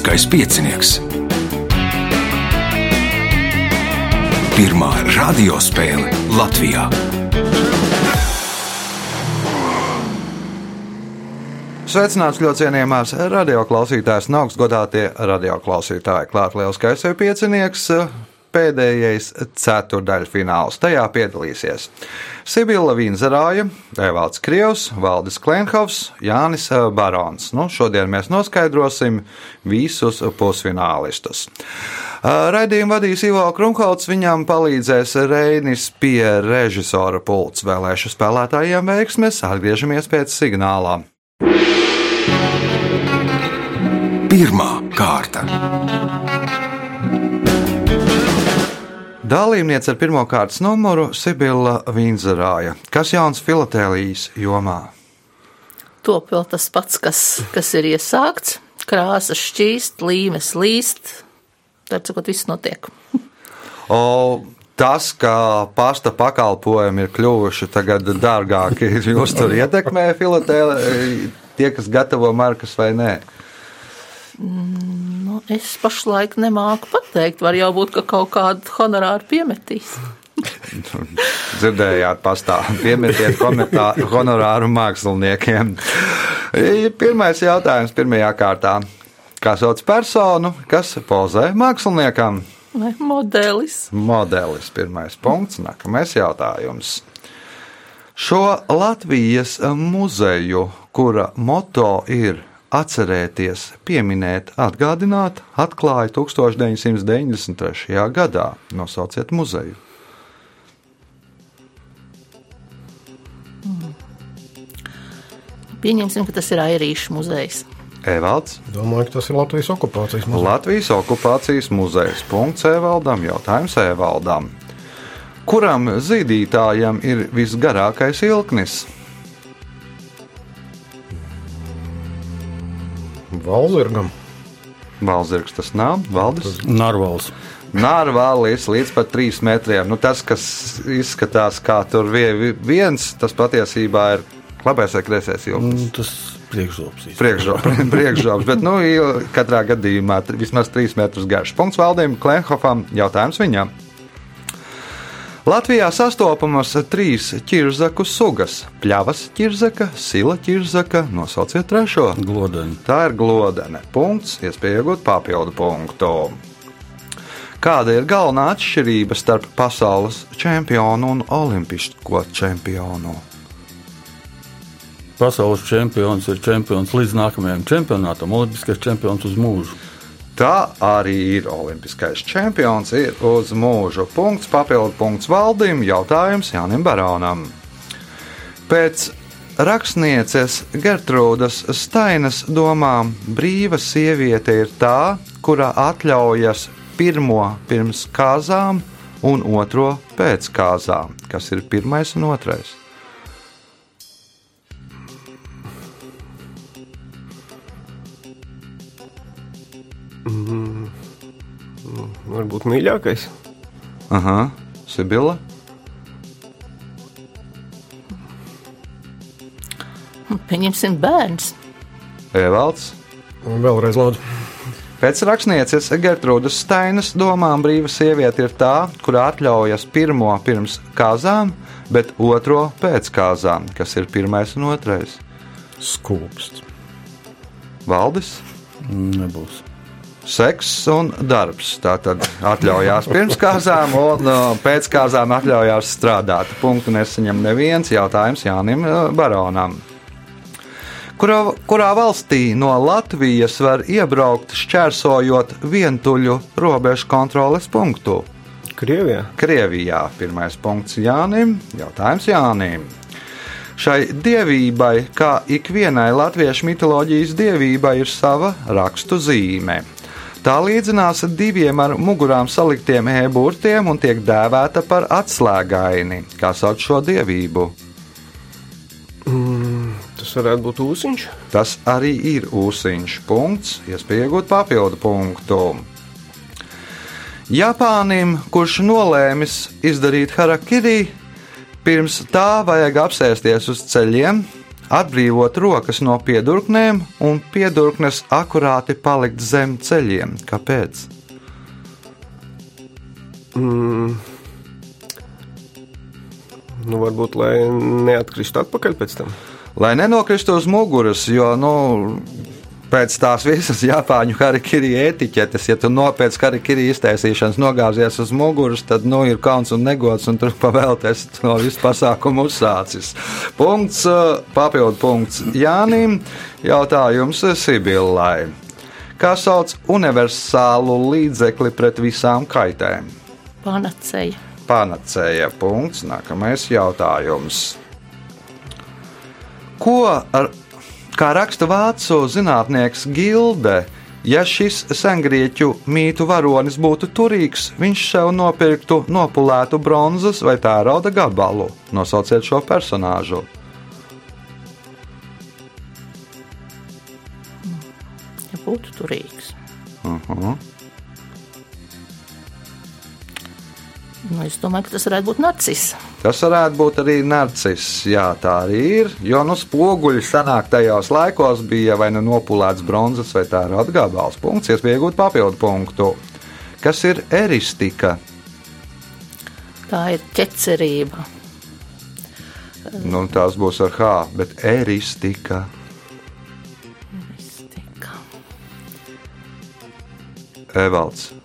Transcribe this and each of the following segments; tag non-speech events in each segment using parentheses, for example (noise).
Lieliskais piecinieks. Pirmā radiospēle Latvijā. Sveicināts ļoti cienījamās radioklausītājas un augstgadātie radioklausītāji. Klāt lielskais jau piecinieks, pēdējais ceturdaļfināls. Tajā piedalīsies Sibila Vīnzerāja, Evalds Krievs, Valdis Klenhovs, Jānis Barons. Nu, šodien mēs noskaidrosim visus pusfinālistus. Raidījumu vadīs Ivo Krunkalts, viņam palīdzēs Reinis pie režisora pults. Vēlēšu spēlētājiem veiksmes, atgriežamies pēc signālām. Pirmā kārta. Dalībniece ar pirmā kārtas numuru Sibila Vīnzerāja. Kas jauns filatēlijas jomā? Top vēl tas pats, kas, kas ir iesākts. Krāsas šķīst, līmes līst. Tā sakot, viss notiek. O, tas, ka pasta pakalpojumi ir kļuvuši tagad dārgāki, (laughs) jūs tur ietekmē filatēliju, tie, kas gatavo markas vai nē? Nu, es pašlaik nemāku pateikt. Var jau būt, ka kaut kādu honorāru piemetīs. (laughs) Dzirdējāt, pastāv. Piemetiet komentā- honorāru māksliniekiem. Pirmais jautājums pirmajā kārtā. Kā sauc personu, kas pozē māksliniekam? Vai modelis? Modelis, pirmais punkts, nākamais jautājums. Šo Latvijas muzeju, kura moto ir atcerēties, pieminēt, atgādināt, atklāja 1993. gadā. Nosauciet muzeju. Pieņemsim, ka tas ir Airīšu muzejs. Evalds, Domāju, ka tas ir Latvijas okupācijas muzejs. Latvijas okupācijas muzejs. Punkts Evaldam, jautājums Evaldam. Kuram zīdītājam ir visgarākais ilknis? Valzirgam. Valzirgs tas nav, Valdis. Narvals. Nārvālis līdz pat 3 metriem. Nu, tas, kas izskatās kā tur vie- viens, tas patiesībā ir labais vai kreisais ilgums. Mm, Tas priekšzops. (laughs) Priekšžobs, priekšžobs, bet nu, katrā gadījumā vismaz 3 metrus garš. Punkts valdījumam, Klenhofam, jautājums viņam. Latvijā sastopamas trīs ķirzaku sugas - pļavas ķirzaka, sila ķirzaka, nosauciet trešo. Glodeni. Tā ir glodene. Punkts, iespēja iegūt papildu punktu. Kāda ir galvenā atšķirība starp pasaules čempionu un olimpisko čempionu? Pasaules čempions ir čempions līdz nākamajam čempionātam, olimpiskais čempions uz mūžu. Tā arī ir olimpiskais čempions, ir uz mūžu. Punkts, papildu punkts valdim, jautājums Jānim Baronam. Pēc rakstnieces Gertrūdas Stainas domām brīva sieviete ir tā, kura atļaujas pirmo pirms kāzām un otro pēc kāzām. Kas ir pirmais un otrais? Varbūt mīļākais. Aha, Sibila. Pieņemsim bērns. Evalds. Un vēlreiz lūdzu. Pēc rakstnieces Gertrūdas Steinas domām brīva sieviete ir tā, kurā atļaujas pirmo pirms kāzām, bet otro pēc kāzām, kas ir pirmais un otrais. Skūpsts. Valdis, Nebūs. Seks un darbs. Tā tad atļaujās pirms kāzām, un uh, pēc kāzām atļaujās strādāt. Punktu nesaņem neviens jautājums Jānim uh, Baronam. Kurā, kurā valstī no Latvijas var iebraukt šķērsojot vientuļu robežu kontroles punktu? Krievijā. Krievijā. Pirmais punkts Jānim. Jautājums Jānim. Šai dievībai, kā ikvienai latviešu mitoloģijas dievībai, ir sava rakstu zīme. Tā līdzinās diviem ar mugurām saliktiem eburtiem un tiek dēvēta par atslēgaini. Kā sauc šo dievību? Tas varētu būt ūsiņš. Tas arī ir ūsiņš. Punkts, iespēja iegūt papildu punktu. Japānim, kurš nolēmis izdarīt harakiri, pirms tā vajag apsēsties uz ceļiem, atbrīvot rokas no piedurknēm un piedurknes akurāti palikt zem ceļiem. Kāpēc? Mm. Nu, varbūt, lai neatkristu atpakaļ pēc tam. Lai nenokristu uz muguras, jo, nu, pēc tās visas Japāņu harikiri etiķetes, ja tu no pēc harikiri iztaisīšanas nogāzies uz muguras, tad, nu, ir kauns un negods, un tur pavēlties no visu pasākumu uzsācis. Punkts, uh, papildu punkts Jānim, jautājums Sibillai. Kā sauc universālu līdzekli pret visām kaitēm? Panacēja. Panacēja punkts. Nākamais jautājums. Ko ar, kā raksta vācu zinātnieks Gilde, ja šis sengrieķu mītu varonis būtu turīgs, viņš sev nopirktu nopulētu bronzas vai tērauda gabalu? Nosauciet šo personāžu. Ja būtu turīgs. Uh -huh. Nu, es domāju, ka tas varētu būt narcis. Tas varētu būt arī narcis. Jā, tā arī ir. Jo nu, spoguļi senāk tajos laikos bija vai nu nopulēts bronzas vai tā ir atgabals punkts, iegūt papildu punktu. Kas ir eristika? Tā ir ķecerība. Nu, tās būs ar H, bet eristika. Mistika. Evalds.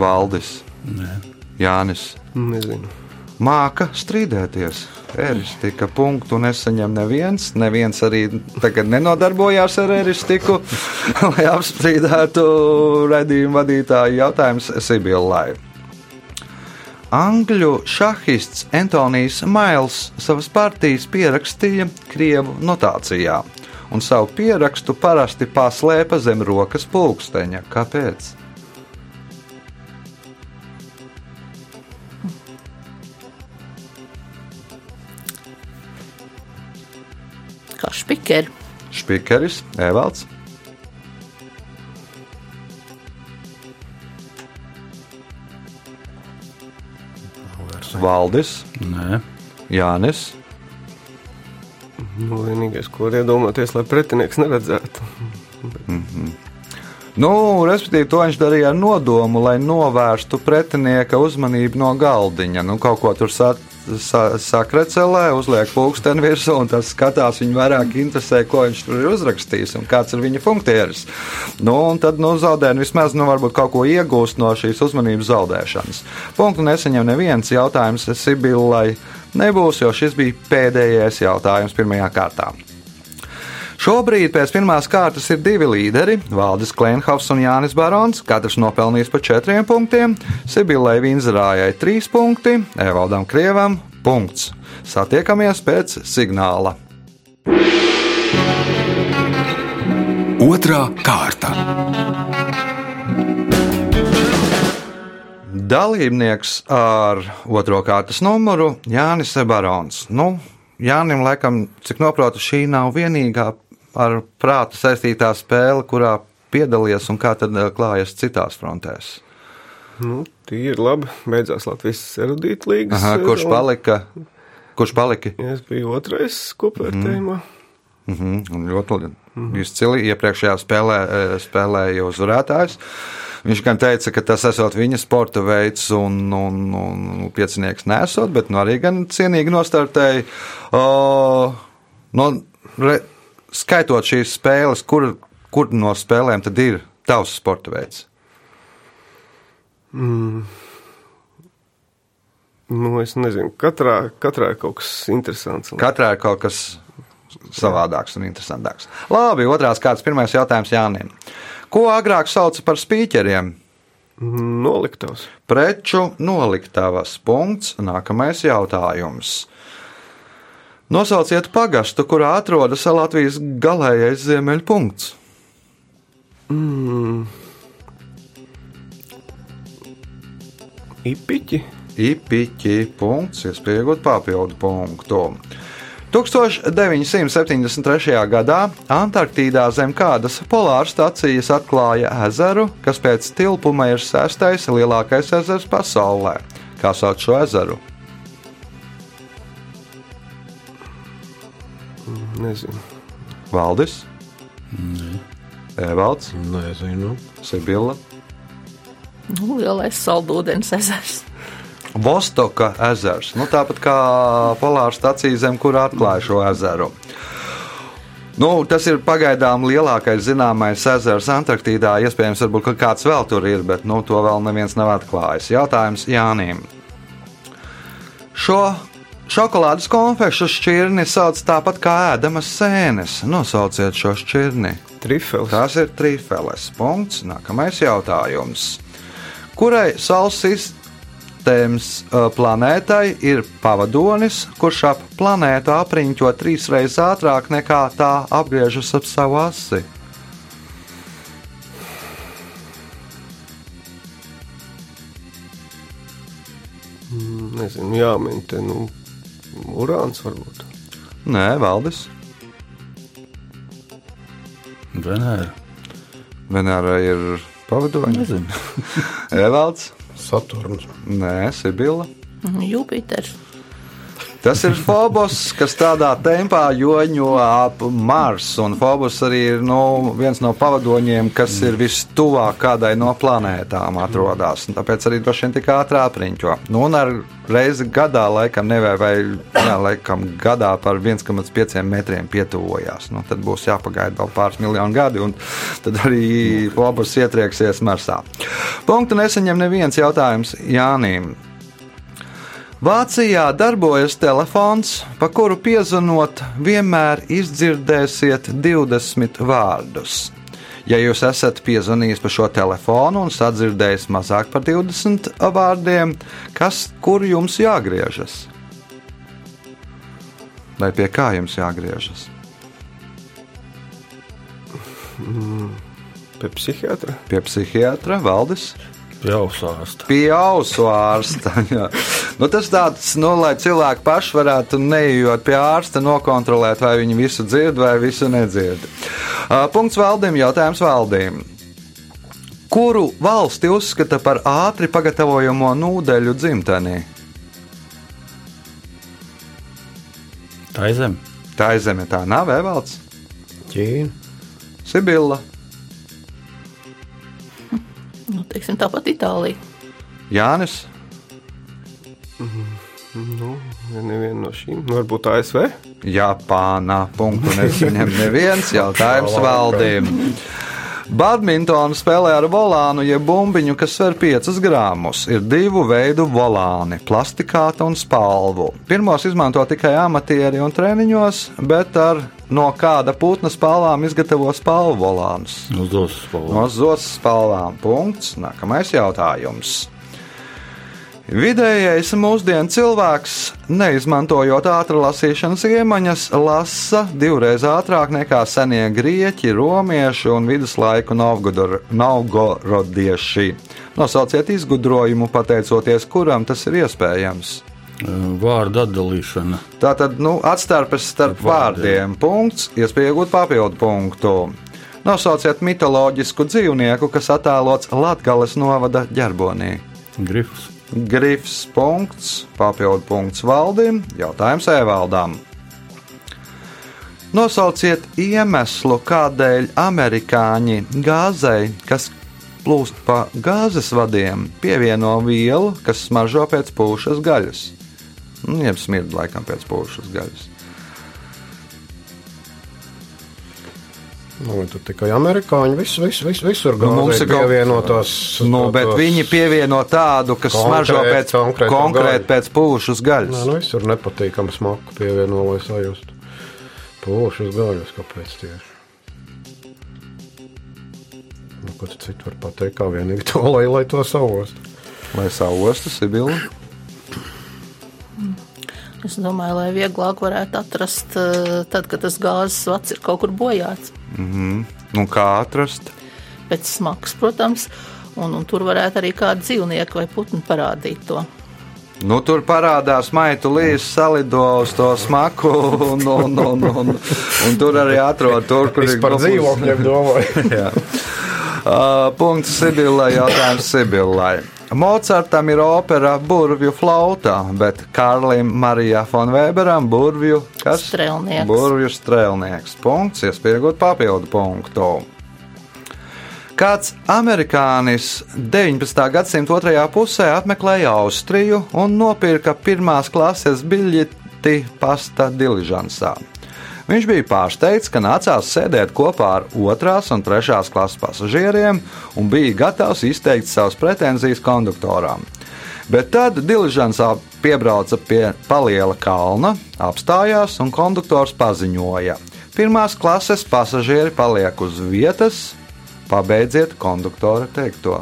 Valdis. Nē. Jānis. Nezinu. Māka strīdēties. Eristika punktu nesaņem neviens. Neviens arī tagad nenodarbojās ar eristiku, (laughs) lai apstrīdētu redzējumu vadītāju jautājumus Sibillai. Angļu šahists Antonijs Mails savas partijas pierakstīja Krievu notācijā, un savu pierakstu parasti paslēpa zem rokas pulksteņa. Kāpēc? Kā špikeri. Špikeris, Evalds. Valdis, Nē. Jānis, Nu, vienīgais, ko var iedomāties, lai pretinieks neredzētu. Nu, respektīvi, to viņš darīja ar nodomu, lai novērstu pretinieka uzmanību no galdiņa. Nu, kaut ko tur sa, sa, sakrecelē, uzliek pulksteni virsū, un tas skatās viņu vairāk interesē, ko viņš tur ir uzrakstījis un kāds ir viņa funkcijas. Nu, un tad, nu, zaudēni vismaz, nu, kaut ko iegūst no šīs uzmanības zaudēšanas. Punktu neseņem neviens jautājums Sibillai nebūs, jo šis bija pēdējais jautājums pirmajā kārtā. Šobrīd pēc pirmās kārtas ir divi līderi - Valdis Klimhovs un Jānis Barons. Katrs nopelnījis pa četriem punktiem, Sibilai Vinzerājai trīs punkti, Evaldam Krievam punkts. Satiekamies pēc signāla. Otra kārta. Dalībnieks ar otro kārtas numuru Jānis Barons. Nu, Jānim, laikam, cik noprotu, šī nav vienīgā ar prātu saistītā spēle, kurā piedalījies un kā tad eh, klājas citās frontēs. Nu, Tīri labi. Beidzās Latvijas erudīta līnijas. Aha, kurš palika? Kurš palika? Es biju otrais kopvērtējumā. Mm -hmm, ļoti labi. Izcili iepriekšējā spēlē eh, spēlēja uzvarētājs. Viņš gan teica, ka tas esot viņa sporta veids un, un, un piecinieks nesot, bet nu, arī gan cienīgi nostartēja. O, no, re, skaitot šīs spēles, kur, kur no spēlēm tad ir tavs sporta veids? Nu, es nezinu, katrā, katrā ir kaut kas interesants. Katrā ir kaut kas savādāks un interesantāks. Labi, otrās kārtas, pirmais jautājums Jānim. Ko agrāk sauca par spīķeriem? Noliktavs. Preču noliktavas punkts. Nākamais jautājums. Nosauciet pagastu, kurā atrodas Latvijas galīgais ziemeļpunkts. Mm. Ipiķi. Ipiķi punkts, iespējot papildu punktu. 1973. gadā Antarktīdā zem kādas polāras stācijas atklāja ezeru, kas pēc tilpuma ir sestais lielākais ezers pasaulē. Kā sauc šo ezeru? Nezinu. Valdis, Evalds, Nezinu. Sibila, Nu, lielais saldūdens ezers. Vostoka ezers. Nu, tāpat kā polāra stācija zem, kur atklāja šo ezeru. Nu, tas ir pagaidām lielākais zināmais ezers Antarktīdā. Iespējams, varbūt, ka kāds vēl tur ir, bet nu, to vēl neviens nav atklājis. Jautājums Jānim. Šo šokolādes konfekšu šķirni sauc tāpat kā ēdamas sēnes. Nosauciet šo šķirni. Trifels. Tas ir trīsfeles punkts. Nākamais jautājums. Kurai Saules sistēmas uh, planētai ir pavadonis, kurš ap planētu apriņķo trīs reizes ātrāk nekā tā apgriežas ap savu asi? Nezinu, jāmin te, nu, urāns varbūt. Nē, Valdis. Venēra. Venēra ir pavadonis. Nezinu. (laughs) Evalds. Saturns. Nē, Sibila. Jupiters. Tas ir Fobos, kas tādā tempā joņo ap Marsu. Un Fobos arī ir nu, viens no pavadoņiem, kas ir vistuvāk kādai no planētām atrodas. Tāpēc arī droši vien tik ātrā apriņķo. Nu, un ar reizi gadā, laikam, nevē, vai jā, laikam, gadā par 1,5 metriem pietuvojās. Nu, tad būs jāpagaida vēl pāris miljonu gadi, un tad arī Fobos ietrieksies Marsā. Punktu nesaņem neviens jautājums Jānim. Vācijā darbojas telefons, pa kuru piezvanot, vienmēr izdzirdēsiet 20 vārdus. Ja jūs esat piezvanījis pa šo telefonu un sadzirdējis mazāk par 20 vārdiem, kas kur jums jāgriežas? Vai pie kā jums jāgriežas? Pie psihiatra. Pie psihiatra, Valdis? Pie ausu ārsta. (laughs) jā. Nu, tas tāds, nu, lai cilvēki paši varētu neejot pie ārsta, nokontrolēt, vai viņi visu dzird vai visu nedzird. Uh, Punkts valdīm, jautājums valdīm. Kuru valsti uzskata par ātri pagatavojamo nūdeļu dzimtenī? Tā ir zeme. Tā ir zeme, tā nav Evalds, Ķīna. Sibila, Nu, teiksim, tāpat Itālija. Jānis. Nu, ja neviena no šīm. Nu, varbūt ASV. Japāna. Punktu nesaņem neviens jautājums valdīm. Badmintonu spēlē ar volānu, jeb bumbiņu, kas sver 5 gramus. Ir divu veidu volāni - plastikāta un spalvu. Pirmos izmanto tikai amatieri un treniņos, bet ar no kāda putna spalvām izgatavo spalvu volānus. Uz dosu spēlē. No zosas spalvām. Punkts. Nākamais jautājums. Vidējais mūsdienu cilvēks, neizmantojot ātrlasīšanas iemaņas, lasa divreiz ātrāk nekā senie grieķi, romieši un viduslaiku novgorodieši. Nosauciet izgudrojumu, pateicoties kuram tas ir iespējams. Vārdu atdalīšana. Tā tad nu, atstarpes starp vārdiem. Punkts, iespēja iegūt papildu punktu. Nosauciet mitoloģisku dzīvnieku, kas attēlots Latvijas novada ģerbonī. Grifs. Grifs punkts, papildu punkts valdīm, jautājums Evaldam. Nosauciet iemeslu, kādēļ amerikāņi gāzei, kas plūst pa gāzes vadiem, pievieno vielu, kas smaržo pēc pūšas gaļas. Nu, jeb smird laikam pēc pūšas gaļas. Nu, tur tikai amerikāņi vis, vis, vis, visur Nu, mums ir pievienotās. Nu, bet viņi pievieno tādu, kas Konkrēt- smaržo pēc konkrēti gaļu. pēc pūšas Nē, gaļas. nu visur nepatīkami smaku pievieno, lai sajustu. Pūšas gaļas, kāpēc tieši? Nu, ko tu citu var pateikt, kā vienīgi to, lai, lai to savost. Lai savu ostu Sibila. Es domāju, lai vieglāk varētu atrast, eh, tad, kad tas gāzes vats ir kaut kur bojāts. Nu, kā atrast? Pēc smags, protams, un, un tur varētu arī kādi dzīvnieki vai putni parādīt to. Nu, tur parādās maitu līnijas, salido uz to smaku, un, un, un, un, un tur arī atrod tur, kur par globus. dzīvokļiem. (laughs) Uh, punkts Sibilai, jautājums Sibilai. Mocartam ir opera Burvju flauta, bet Kārlim Marijā Fonvēberam burvju kas? Strēlnieks. Burvju strēlnieks. Punkts, iespiegot papildu punktu. Kāds amerikānis 19. gadsimta otrajā pusē apmeklēja Austriju un nopirka pirmās klases biļeti pasta diližansā. Viņš bija pārsteigts, ka nācās sēdēt kopā ar otrās un trešās klases pasažieriem un bija gatavs izteikt savas pretenzijas konduktoram. Bet tad diližansā piebrauca pie paliela kalna, apstājās un konduktors paziņoja: Pirmās klases pasažieri paliek uz vietas, pabeidziet konduktora teikto.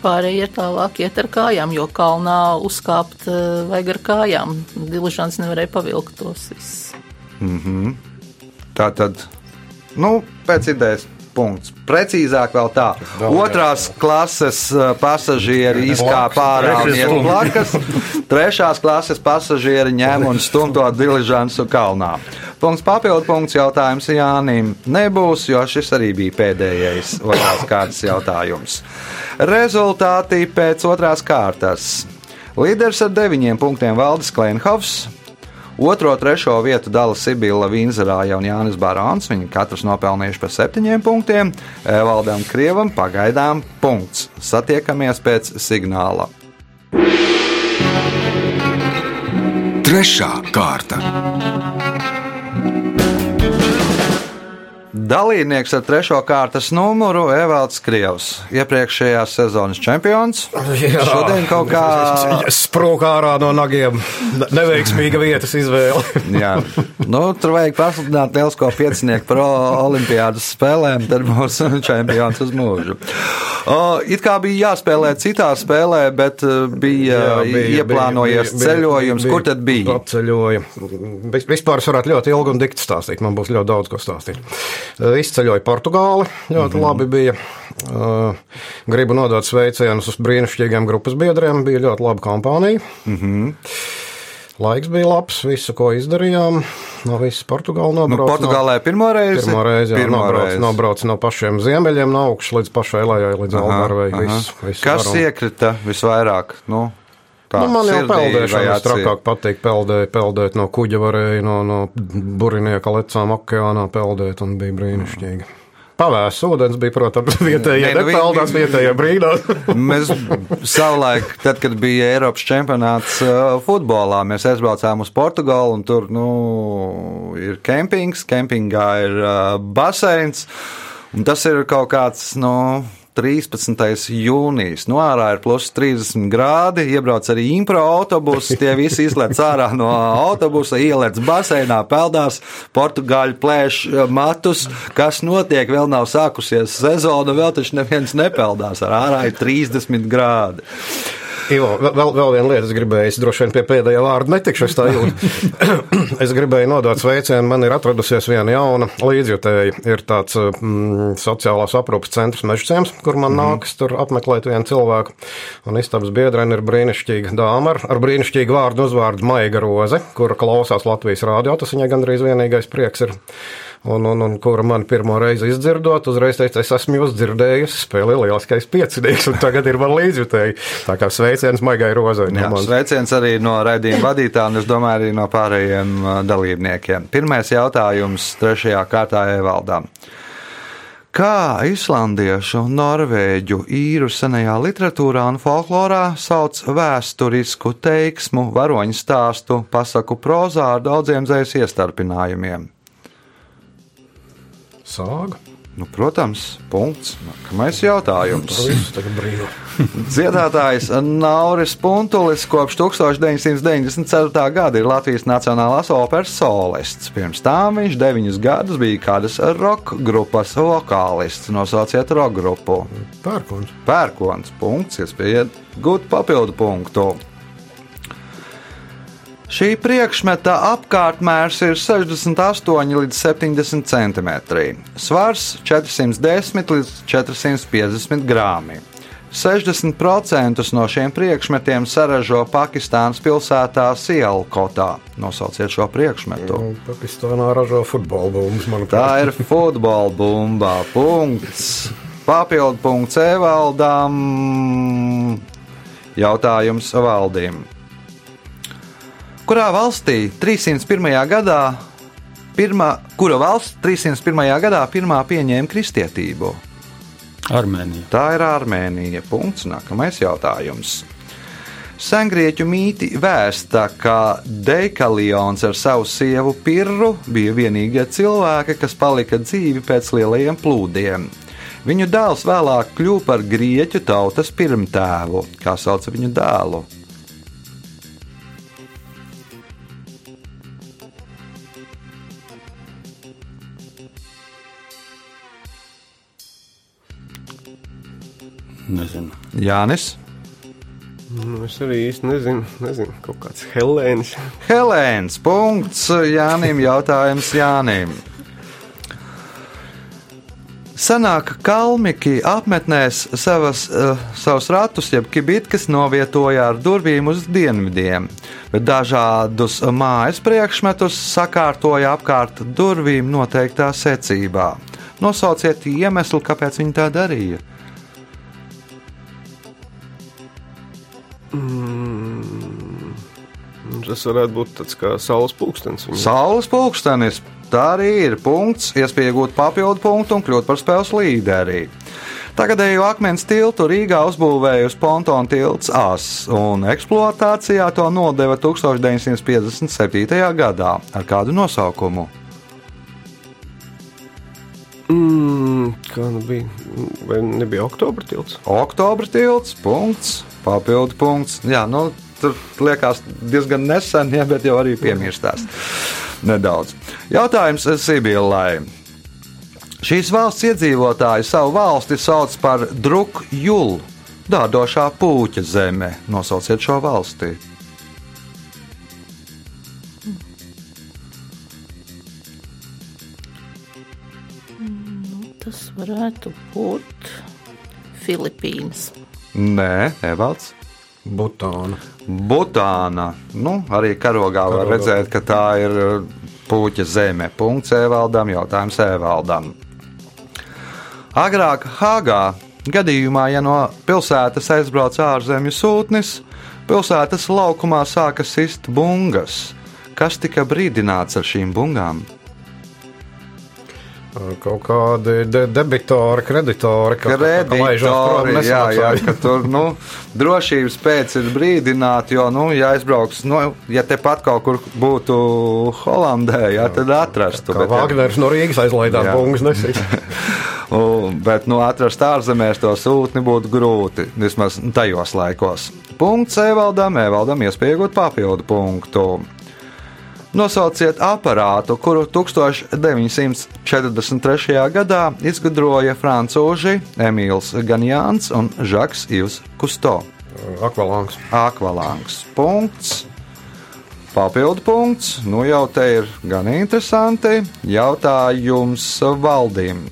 Pārējie ir tālāk iet ar kājām, jo kalnā uzkāpt eh, vajag ar kājām. Diližants nevarēja pavilkt tos visus. Tā tad, nu, pēc idejas. Punkts. Precīzāk, vēl tā. Otrās klases pasažieri izkāpa ārā iet blakus. Trešās klases pasažieri ņem un stum to diližansu kalnā. Punkts papildu punkts jautājums Jānim nebūs, jo šis arī bija pēdējais otrās kārtas jautājums. Rezultāti pēc otrās kārtas. Līderis ar deviņiem punktiem Valdis Klenhovs, Otro, trešo vietu dala Sibila Vīnzerāja un Jānis Barons. Viņi katrs nopelnījuši par septiņiem punktiem. Evaldam Krievam pagaidām punkts. Satiekamies pēc signāla. Trešā kārta. Dalībnieks ar trešo kārtas numuru Evalds Krievs. Iepriekšējās sezonas čempions. Jā. Šodien kaut kā. (laughs) Sprūk ārā no nagiem. Ne- Neveiksmīga vietas izvēle. (laughs) Jā, nu, tur vajag pasludināt Lielisko piecinieku pro olimpiādas spēlēm, tad būs (laughs) čempions uz mūžu. O, it kā bija jāspēlē citā spēlē, bet uh, bija, jā, ieplānojies ceļojums. Kur tad bija? Apceļoja. Vis- Vispār es varētu ļoti ilgi un dikti stāstīt. Man būs ļoti daudz ko stāstīt. Izceļoja Portugāli. Ļoti Mhm. labi bija. Uh, Gribu nodot sveicienus uz brīnišķīgiem grupas biedriem. Bija ļoti laba kompānija. Mhm. Laiks bija labs, visu, ko izdarījām. No visas Portugāla Nu, nobrauc. Portugālē reizi. Pirmā reize, jā, Pirmo nobrauc, reizi. nobrauc no pašiem ziemeļiem, no augšas līdz pašai lejai, līdz Algarvei. Kas varam. iekrita visvairāk? Nu, tā, Nu, man jau peldēšana acī? strakāk patīk. Peldēt, peldēt no kuģa varēja, no, no burinieka lecām okeānā peldēt, un bija brīnišķīgi. Pavēsts ūdens bija, protams, (laughs) vietējie Nē, nu, vi- nepeldās, vi- vietējie brīnās. (laughs) Mēs savulaik, tad, kad bija Eiropas čempionāts uh, futbolā, mēs aizbraucām uz Portugālu un tur nu, ir kempings, kempingā ir uh, baseins. Un tas ir kaut kāds nu, 13. jūnijas. No ārā ir plus 30 grādi. Iebrauc arī impro autobuss. Tie visi izlaiž ārā no autobusa, ielēc baseinā, peldās. Portugāļi plēš matus. Kas notiek? Vēl nav sākusies sezona, vēl taču neviens nepeldās. Ar ārā ir 30 grādi. Ivo, vēl, vēl- viena lieta, es gribēju, es droši vien pie pēdējā vārda netikšu. Es, tā jūtu. (coughs) es gribēju nodot sveicienu, man ir atradusies viena jauna līdzjutēja. Ir tāds mm, sociālās aprūpas centrs Mežcēms, kur man mm. nākas tur apmeklēt vienu cilvēku. Un istabas biedrene ir brīnišķīga dāma ar, ar brīnišķīgu vārdu uzvārdu Maiga Roze, kura klausās Latvijas rādio. Tas viņai gandrīz vienīgais prieks ir. Un, un, un kura man pirmo reizi izdzirdot, uzreiz teica, es esmu jūs dzirdējusi, spēlē lieliskais piecinieks, un tagad ir man līdzjutēji. Tā kā sveiciens Maigai Rozai. no Jā, manis. sveiciens arī no raidījuma vadītājiem, un es domāju, arī no pārējiem uh, dalībniekiem. Pirmais jautājums trešajā kārtā Evaldām. Kā islandiešu, norvēģu, īru senajā literatūrā un folklorā sauc vēsturisku teiksmu, varoņu stāstu, pasaku prozā ar daudziem dzējas iestarpinājumiem? Sāga. Nu, protams, punkts. Nākamais jautājums. Brīno. (laughs) Dziedātājs Nauris Puntulis kopš 1994. gada ir Latvijas Nacionālās operas solists. Pirms tam viņš deviņus gadus bija kādas roka grupas vokālists. Nosauciet roka grupu. Pērkons. Pērkons. Punkts, iespējams, gūt papildu punktu. Šī priekšmeta apkārtmērs ir 68 līdz 70 cm, svars 410 līdz 450 grāmi. 60% no šiem priekšmetiem saražo Pakistānas pilsētā Sielkotā. Nosauciet šo priekšmetu. Nu, Pakistānā ražo futbola bumbas, Tā ir (laughs) futbola bumba. Punkts. Papildu punkts Evaldam. Jautājums valdīm. Kurā valstī 301. gadā, pirmā, kura valsts 301. gadā pirmā pieņēma kristietību? Armēnija. Tā ir Armēnija. Punkts. Nākamais jautājums. Sengrieķu mīti vēsta, ka Deikalions ar savu sievu Pirru bija vienīgie cilvēki, kas palika dzīvi pēc lielajiem plūdiem. Viņu dēls vēlāk kļuva par grieķu tautas pirmtēvu. Kā sauc viņu dēlu? Nezinu. Jānis. Nu, es arī īsti nezinu, nezinu kaut kāds Helēns. (laughs) Helēns. Punkts Jānim. Jautājums Jānim. Sanāk, ka kalmiki apmetnēs savas, uh, savus ratus, jeb kibitkas novietoja ar durvīm uz dienvidiem, bet dažādus mājas priekšmetus sakārtoja apkārt durvīm noteiktā secībā. Nosauciet iemeslu, kāpēc viņi tā darīja. Tas varētu būt tāds kā saules pulkstenis. Saules pulkstenis. Tā arī ir punkts, iespēja iegūt papildu punktu un kļūt par spēles līderi. Tagadējo akmens tiltu Rīgā uzbūvējusi pontona tilts AS, un eksploatācijā to nodeva 1957. gadā ar kādu nosaukumu. Mm, kā nu bija? Vai nebija oktobra tilts? Oktobra tilts, punkts, papildu punkts. Jā, nu, tur liekas diezgan nesen, ja, bet jau arī piemirstās nedaudz. Jautājums Sibīlai. Šīs valsts iedzīvotāji savu valsti sauc par Drukjulu, dārdošā pūķa zeme. Nosauciet šo valsti. Varētu būt Filipīnas. Nē, Evalds. Butāna. Butāna. Nu, arī karogā var Karogā. redzēt, ka tā ir uh, puķa zeme. Punkts Evaldam, jautājums Evaldam. Agrāk Hāgā gadījumā, ja no pilsētas aizbrauc ārzemju sūtnis, pilsētas laukumā sāka sist bungas. Kas tika brīdināts ar šīm bungām? Kaut kādi de debitori, kreditori, Kreditori, jā, jā, ka tur nu, drošības pēc ir brīdināti, jo, nu, ja aizbrauks, nu, ja tepat kaut kur būtu Holandē, jā, tad atrastu. Kā bet, Vāgners no Rīgas aizlaidās Jā. bungas nesīt. (laughs) Un, bet nu, atrast ārzemēs to sūtni būtu grūti, vismaz tajos laikos. Punkts Evaldam, Evaldam iespējot papildu punktu. Nosauciet aparātu, kuru 1943. gadā izgudroja francūži Emīls Ganjāns un Žaks Ivs Kusto. Akvalāns. Akvalāns. Punkts. Papildu punkts. Nu jau te ir gan interesanti. Jautājums valdīm.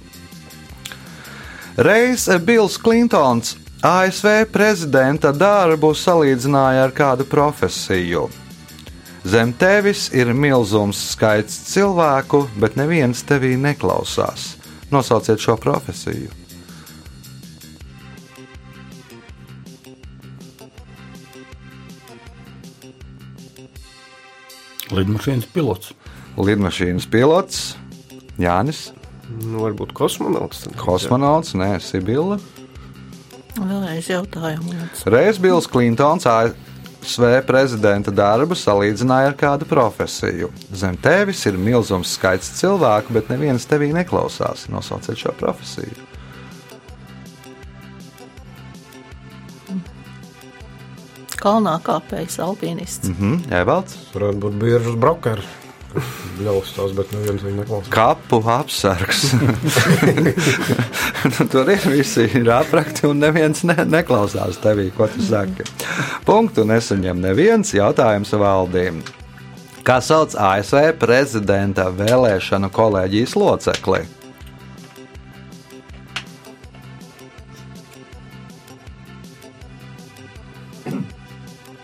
Reiz Bills Klintons ASV prezidenta darbu salīdzināja ar kādu profesiju. Zem tevis ir milzums skaits cilvēku, bet neviens tevī neklausās. Nosauciet šo profesiju. Lidmašīnas pilots. Lidmašīnas pilots Jānis, Nu, varbūt kosmonauts. tad. kosmonauts, nē, Sibila. Vēlreiz jautājumu. lūdzu. Reiz Bills Klintons ASV prezidenta darbu salīdzināja ar kādu profesiju. Zem tevis ir milzums skaits cilvēku, bet neviens tevī neklausās. Nosauciet šo profesiju. Kalnā kāpējs, alpinists. Mhm, Evalds. Varētu būt biežs brokers. Ļaustās, bet neviens viņu neklausās. Kapu apsargs. (laughs) Nu, Tur ir visi ir aprakti, un neviens ne, neklausās tevī, ko tu saki. Punktu nesaņem neviens jautājums valdīm. Kā sauc ASV prezidenta vēlēšanu kolēģijas locekli?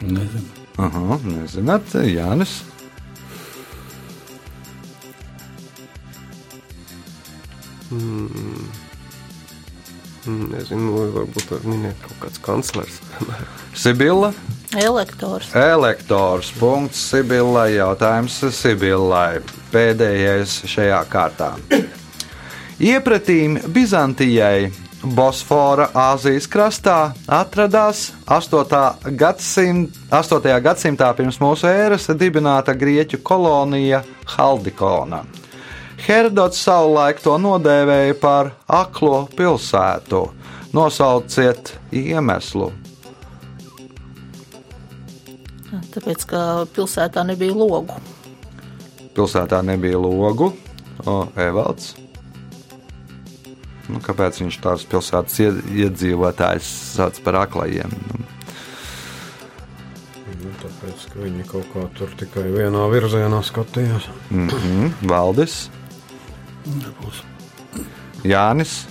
Nezinu. Aha, nezināt, Jānis. Mm, Nezinu, varbūt var minēt kaut kāds kanclers. Sibila. Elektors. Elektors. Punkts Sibillai. Jautājums Sibillai. Pēdējais šajā kārtā. Iepratīm Bizantijai Bosfora Āzijas krastā atradās 8. Gadsimt, 8. gadsimtā pirms mūsu ēras dibināta grieķu kolonija Haldikona. Herodots savulaik to nodēvēja par aklo pilsētu. Nosauciet iemeslu. Tāpēc, ka pilsētā nebija logu. Pilsētā nebija logu, o, Evalds. Nu, kāpēc viņš tās pilsētas ied- iedzīvotājus sauc par aklajiem? Nu, Nu, tāpēc, ka viņi kaut kā tur tikai vienā virzienā skatījās. mm -hmm. Valdis, Nebūs. Jānis.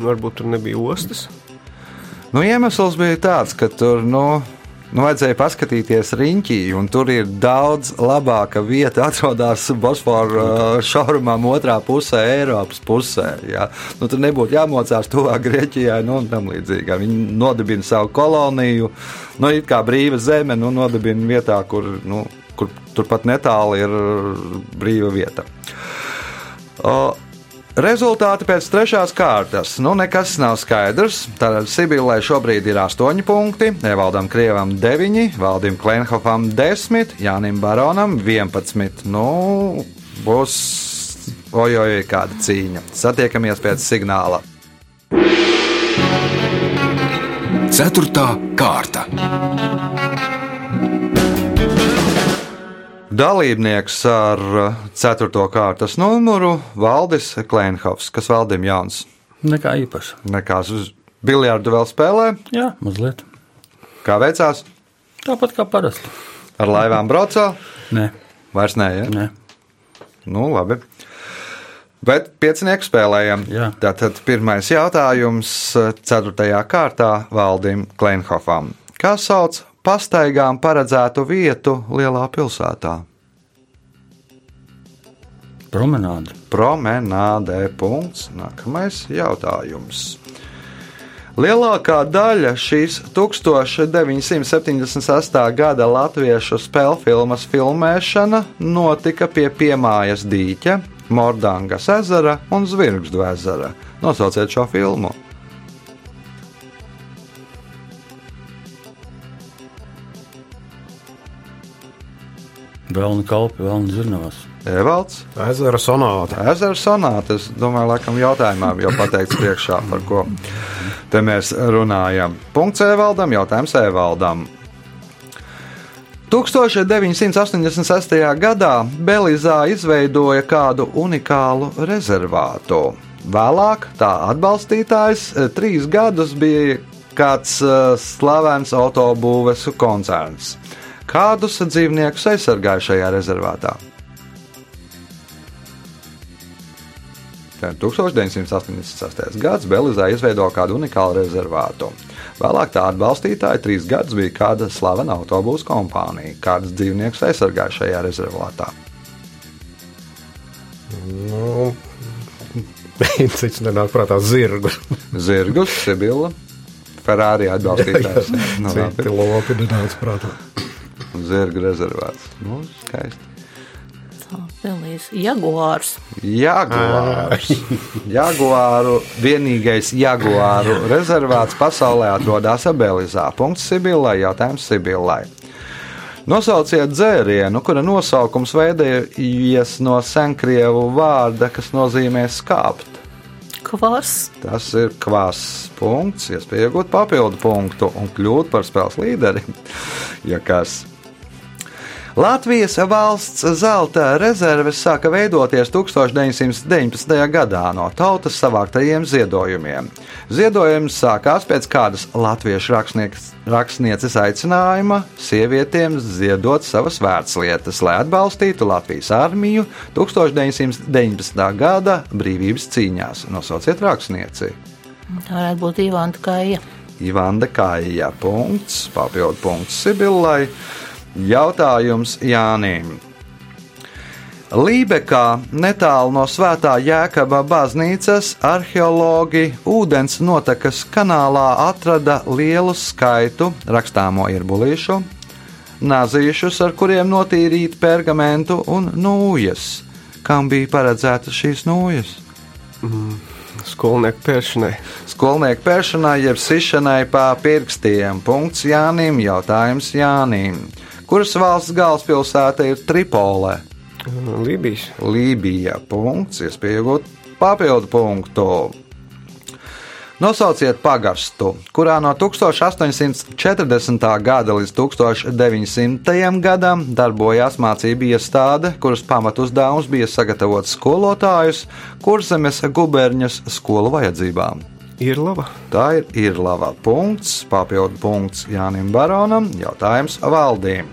Varbūt tur nebija ostas. Nu, iemesls bija tāds, ka tur nu, nu, vajadzēja paskatīties riņķī, un tur ir daudz labāka vieta. (laughs) atrodas Bosforas šaurumam, otrā pusē, Eiropas pusē. Ja? Nu, tur nebūtu jāmocās tuvāk Grieķijai nu, un tam līdzīgi. Viņi nodibina savu koloniju, nu, it kā brīva zeme, nu, nodibina vietā, kur, nu, kur turpat netālu ir brīva vieta. O, Rezultāti pēc trešās kārtas. Nu, nekas nav skaidrs. Tātad Sibīlē šobrīd ir 8 punkti, Evaldam Krievam 9, Valdim Klenhofam 10, Jānim Baronam 11. Nu, būs ojoj, kāda cīņa. Satiekamies pēc signāla. Ceturtā kārta. Dalībnieks ar 4. kārtas numuru Valdis Klenhofs, kas Valdim Jauns. Nekā īpaša. Nekās uz biljardu vēl spēlē. Jā, mazliet. Kā veicās? Tāpat kā parasti. Ar laivām braucā? Nē, Vairs nē, ja? nē. Nu, labi. Bet piecinieku spēlējam. Jā. Tātad pirmais jautājums ceturtajā kārtā Valdim Klenhofam. Kā sauc pastaigām paredzētu vietu lielā pilsētā? Promenāde. Promenādē. Punkts. Nākamais jautājums. Lielākā daļa šīs 1976. gada latviešu spēļu filmas filmēšana notika pie Piemājas dīķa, Mordangas ezera un Zvirgždu ezera. Nosauciet šo filmu. Vēlna kalpi, vēlna zirnavas. Evalds, Ezera sonāta. ezera sonāta. Es domāju, laikam jautājumā jau pateikts priekšā, par ko te mēs runājam. Punkts Evaldam, jautājums Evaldam. 1986. gadā Belizā izveidoja kādu unikālu rezervātu. Vēlāk tā atbalstītājs eh, trīs gadus bija kāds eh, slavens autobūves koncerns. Kādus dzīvniekus aizsargāja šajā rezervātā? Tā ir 1986. gads Belizā izveidoja kādu unikālu rezervātu. Vēlāk tā atbalstītāja trīs gadus bija kāda slavena autobusu kompānija. Kādas dzīvniekus aizsargāja šajā rezervātā? Nu, cits nenāk prātā zirgu. Zirgus, Sibila, Ferrari atbalstītājs. Nu, Citi lopi nenāk prātā. Zirgu rezervāts. Nu, skaisti. Jaguārs. Jaguārs. (laughs) Jaguāru vienīgais jaguāru rezervāts pasaulē atrodas Belizā. Punkts Sibilai, jautājums Sibilai. Nosauciet dzērienu, kura nosaukums veidojies no senkrievu vārda, kas nozīmē skāpt. Kvars. Tas ir kvass punkts, iespēja iegūt papildu punktu un kļūt par spēles līderi. (laughs) Ja kas. Latvijas valsts zelta rezerves sāka veidoties 1919. gadā no tautas savāktajiem ziedojumiem. Ziedojums sākās pēc kādas latviešu rakstnieces aicinājuma sievietēm ziedot savas vērtslietas, lai atbalstītu Latvijas armiju 1919. gada brīvības cīņās. Nosauciet rakstnieci! Tā varētu būt Ivanta Kaija. Ivanda Kāja. Punkts, papildu punkts Sibillai. Jautājums Jānim. Lībekā, netālu no Svētā Jēkaba baznīcas, arheologi ūdens notekas kanālā atrada lielu skaitu rakstāmo irbulīšu, nazīšus, ar kuriem notīrīt pergamentu un nūjas. Kam bija paredzētas šīs nūjas? Skolnieku pēršanai. Skolnieku pēršanai, jeb sišanai pa pirkstiem. Punkts Jānim, jautājums Jānim. Kuras valsts galvaspilsēta ir Tripolē? Lībijas. Lībija. Punkts, iespēja iegūt papildu punktu. Nosauciet pagastu, kurā no 1840. gada līdz 1900. gadam darbojās mācību iestāde, kuras pamatuzdevums bija sagatavot skolotājus kurzemes guberņas skolu vajadzībām. Ir laba. Tā ir Irlava. Punkts, papildu punkts Jānim Baronam, jautājums valdīm.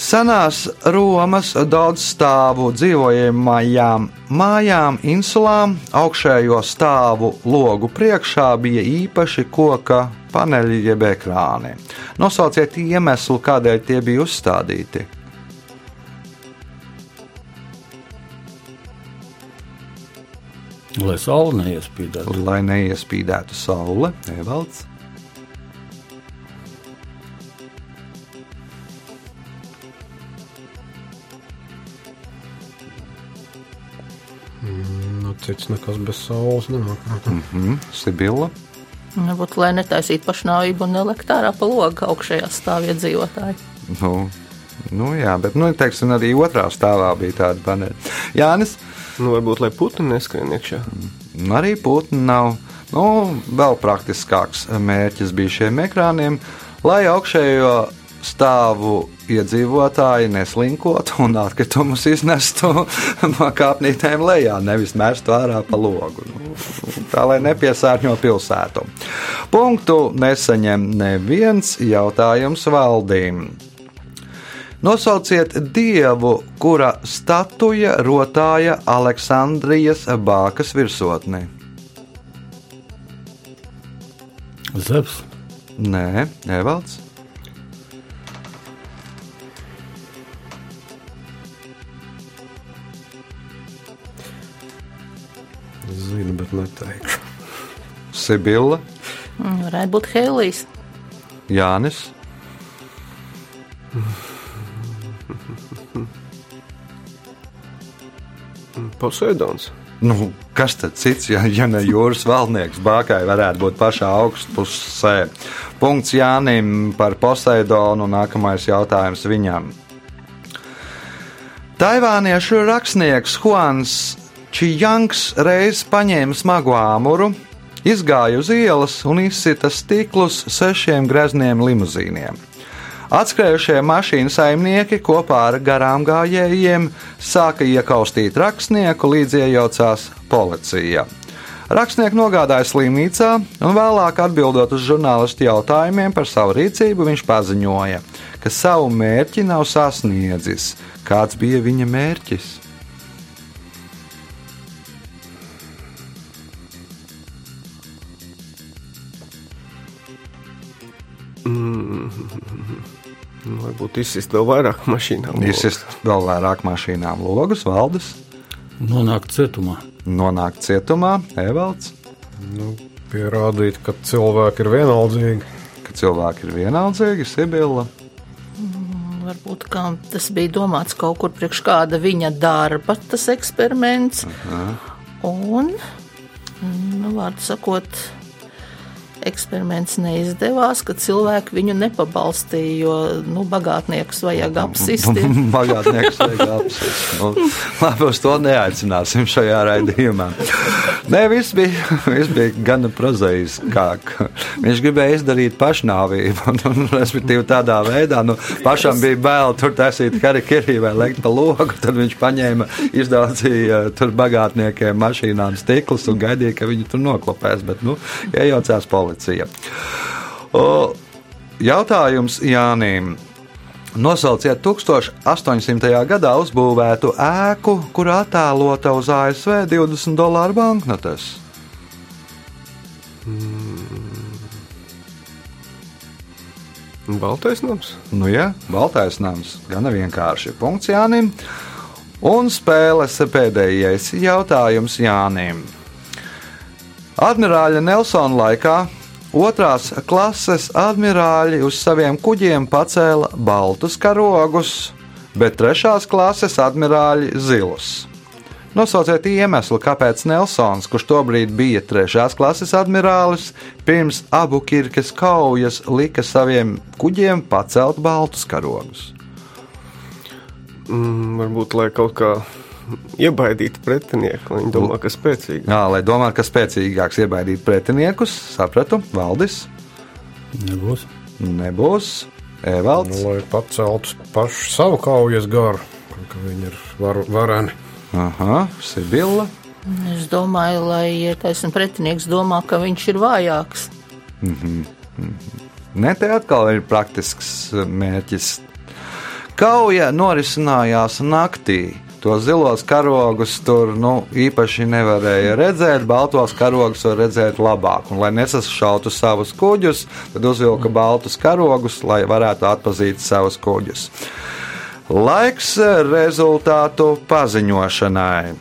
Senās Romas daudzstāvu dzīvojamajām mājām, insulām, augšējo stāvu logu priekšā bija īpaši koka paneļi jeb ekrāni. Nosauciet iemeslu, kādēļ tie bija uzstādīti. Lai saule neiespīdētu. Lai neiespīdētu saule, Evalds. Nu, cits nekas bez saules nenāk. Mm, Sibila. Varbūt, lai netaisītu pašnāvību un nelikt ārā pa logu augšējā stāvā iedzīvotāji. Nu, nu, jā, bet, nu, teiksim, arī otrā stāvā bija tāda paneļa. Jānis, Nu, varbūt, lai putni neskrien iekšā. nu, arī putni nav. Nu, vēl praktiskāks mērķis bija šiem ekrāniem, lai augšējo stāvu iedzīvotāji neslinkotu un atkritumus iznestu (laughs) no kāpnītēm lejā, nevis mestu ārā pa logu. Nu, tā lai nepiesārņo pilsētu. Punktu nesaņem neviens jautājums valdīm. Nosauciet dievu, kura statuja rotāja Aleksandrijas bākas virsotnē. Zevs. Nē, Evalds. Zinu, bet neteikšu. Sibila, Mm, Varētu būt Hēlijs. Jānis. Poseidons. Nu, kas tad cits, ja, ja ne jūras valdnieks Bākai varētu būt pašā augstpusē? Punkts Jānim par Poseidonu. Nākamais jautājums viņam. Taivāniešu rakstnieks Juans Čijangs reiz paņēma smagu āmuru, izgāja uz ielas un izsita stiklus sešiem grezniem limuzīniem. Atskrējušie mašīnu saimnieki kopā ar garām gājējiem sāka iekaustīt rakstnieku, līdz iejaucās policija. Rakstnieku nogādāja slimnīcā, un vēlāk atbildot uz žurnālistu jautājumiem par savu rīcību, viņš paziņoja, ka savu mērķi nav sasniedzis. Kāds bija viņa mērķis? Nu, (laughs) varbūt izsist vēl vairāk mašīnām. Izsist vēl vairāk mašīnām logus, valdes, Nonākt cietumā. nonākt cietumā, Evalds, Nu, pierādīt, ka cilvēki ir vienaldzīgi. ka cilvēki ir vienaldzīgi, Sibila. Varbūt kā tas bija domāts kaut kur priekš kāda viņa darba, tas eksperiments. Un, nu, vārdu sakot, eksperiments neizdevās, ka cilvēki viņu nepabalstīja, jo nu, bagātniekus vajag apsist. Bagātnieks vajag apsist. (laughs) (laughs) Nu, labi, uz to neaicināsim šajā raidījumā. Nē, viss bija, viss bija gan prozaiskāk. Viņš gribēja izdarīt pašnāvību, un, (laughs) un, respektīvi tādā veidā, nu, pašam bija bail tur taisīt karikirī vai lekt pa logu, tad viņš paņēma, izdaucīja tur bagātniekiem mašīnām stiklus un gaidīja, ka viņi tur noklopēs, bet, nu, iejaucās policija. O, jautājums Jānim. Nosauciet 1800. gadā uzbūvētu ēku, kur attēlota uz ASV 20 dolāru banknotes. Baltais nams. Nu, ja, baltais nams, gana vienkārši. Punkts Jānim. Un spēles pēdējais jautājums Jānim. Admirāļa Nelsona laikā otrās klases admirāļi uz saviem kuģiem pacēla baltus karogus, bet trešās klases admirāļi zilus. Nosauciet iemeslu, kāpēc Nelsons, kurš tobrīd bija trešās klases admirālis, pirms abu kirkas kaujas lika saviem kuģiem pacelt baltus karogus. Mm, varbūt, lai kaut kā iebaidītu pretinieku, lai viņi domā, ka spēcīgi. Jā, lai domātu, ka spēcīgāks iebaidīt pretiniekus, sapratu, valdis Nebūs. nebūs. Evalds. Nu, lai paceltu pašu savu kaujas garu, ka viņi ir var, vareni. Aha, Sibila. Es domāju, lai taisnība pretinieks domā, ka viņš ir vājāks. Ne te atkal ir praktisks mērķis. Kauja norisinājās naktī. Tos zilos karogus tur nu, īpaši nevarēja redzēt, baltos karogus var redzēt labāk. Un, lai nesašautu savus kuģus, tad uzvilka baltus karogus, lai varētu atpazīt savus kuģus. Laiks rezultātu paziņošanai.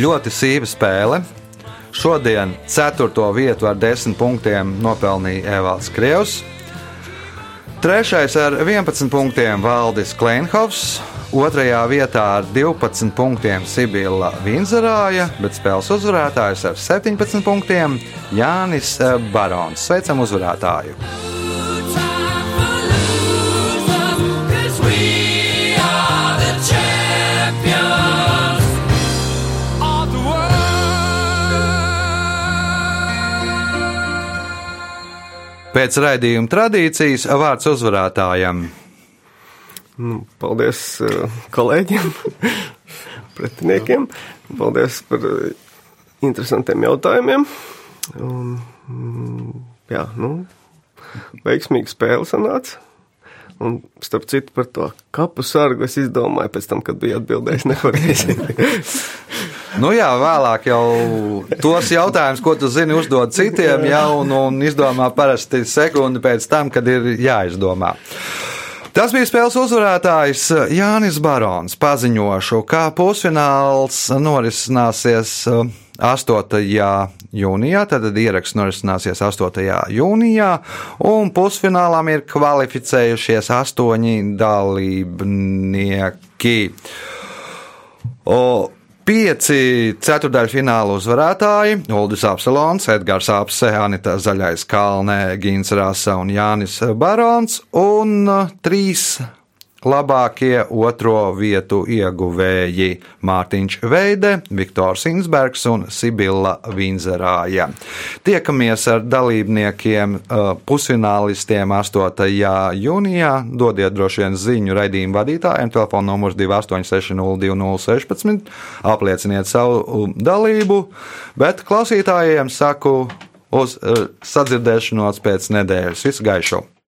Ļoti sīva spēle. Šodien 4. vietu ar 10 punktiem nopelnīja Evalds Krievs. Trešais ar 11 punktiem Valdis Kleinhovs, otrajā vietā ar 12 punktiem Sibila Vinzerāja, bet spēles uzvarētājs ar 17 punktiem Jānis Barons. Sveicam uzvarētāju! Pēc raidījuma tradīcijas vārds uzvarētājam. Nu, paldies uh, kolēģiem, (laughs) pretiniekiem. Paldies par uh, interesantiem jautājumiem. Un, mm, jā, nu, veiksmīga spēle sanāca. Un, starp citu, par to kapu sargu es izdomāju pēc tam, kad biju atbildējis nepareizi. (laughs) Nu jā, vēlāk jau tos jautājumus, ko tu zini, uzdod citiem jau un, un izdomā parasti sekundi pēc tam, kad ir jāizdomā. Tas bija spēles uzvarētājs Jānis Barons. Paziņošu, kā pusfināls norisināsies 8. jūnijā, tad ieraksts norisināsies 8. jūnijā, un pusfinālām ir kvalificējušies astoņi dalībnieki. O, Pieci ceturdaļfināla uzvarētāji - Uldis Apselons, Edgars Apse, Anita Zaļais Kalnē, Gins Rasa un Jānis Barons, un trīs labākie otro vietu ieguvēji - Mārtiņš Veide, Viktors Insbergs un Sibila Vinzerāja. Tiekamies ar dalībniekiem, pusfinālistiem 8. jūnijā. Dodiet droši vien ziņu raidījumu vadītājiem, telefona numurs 28602016, aplieciniet savu dalību, bet klausītājiem saku uz sadzirdēšanos pēc nedēļas. Visu gaišu!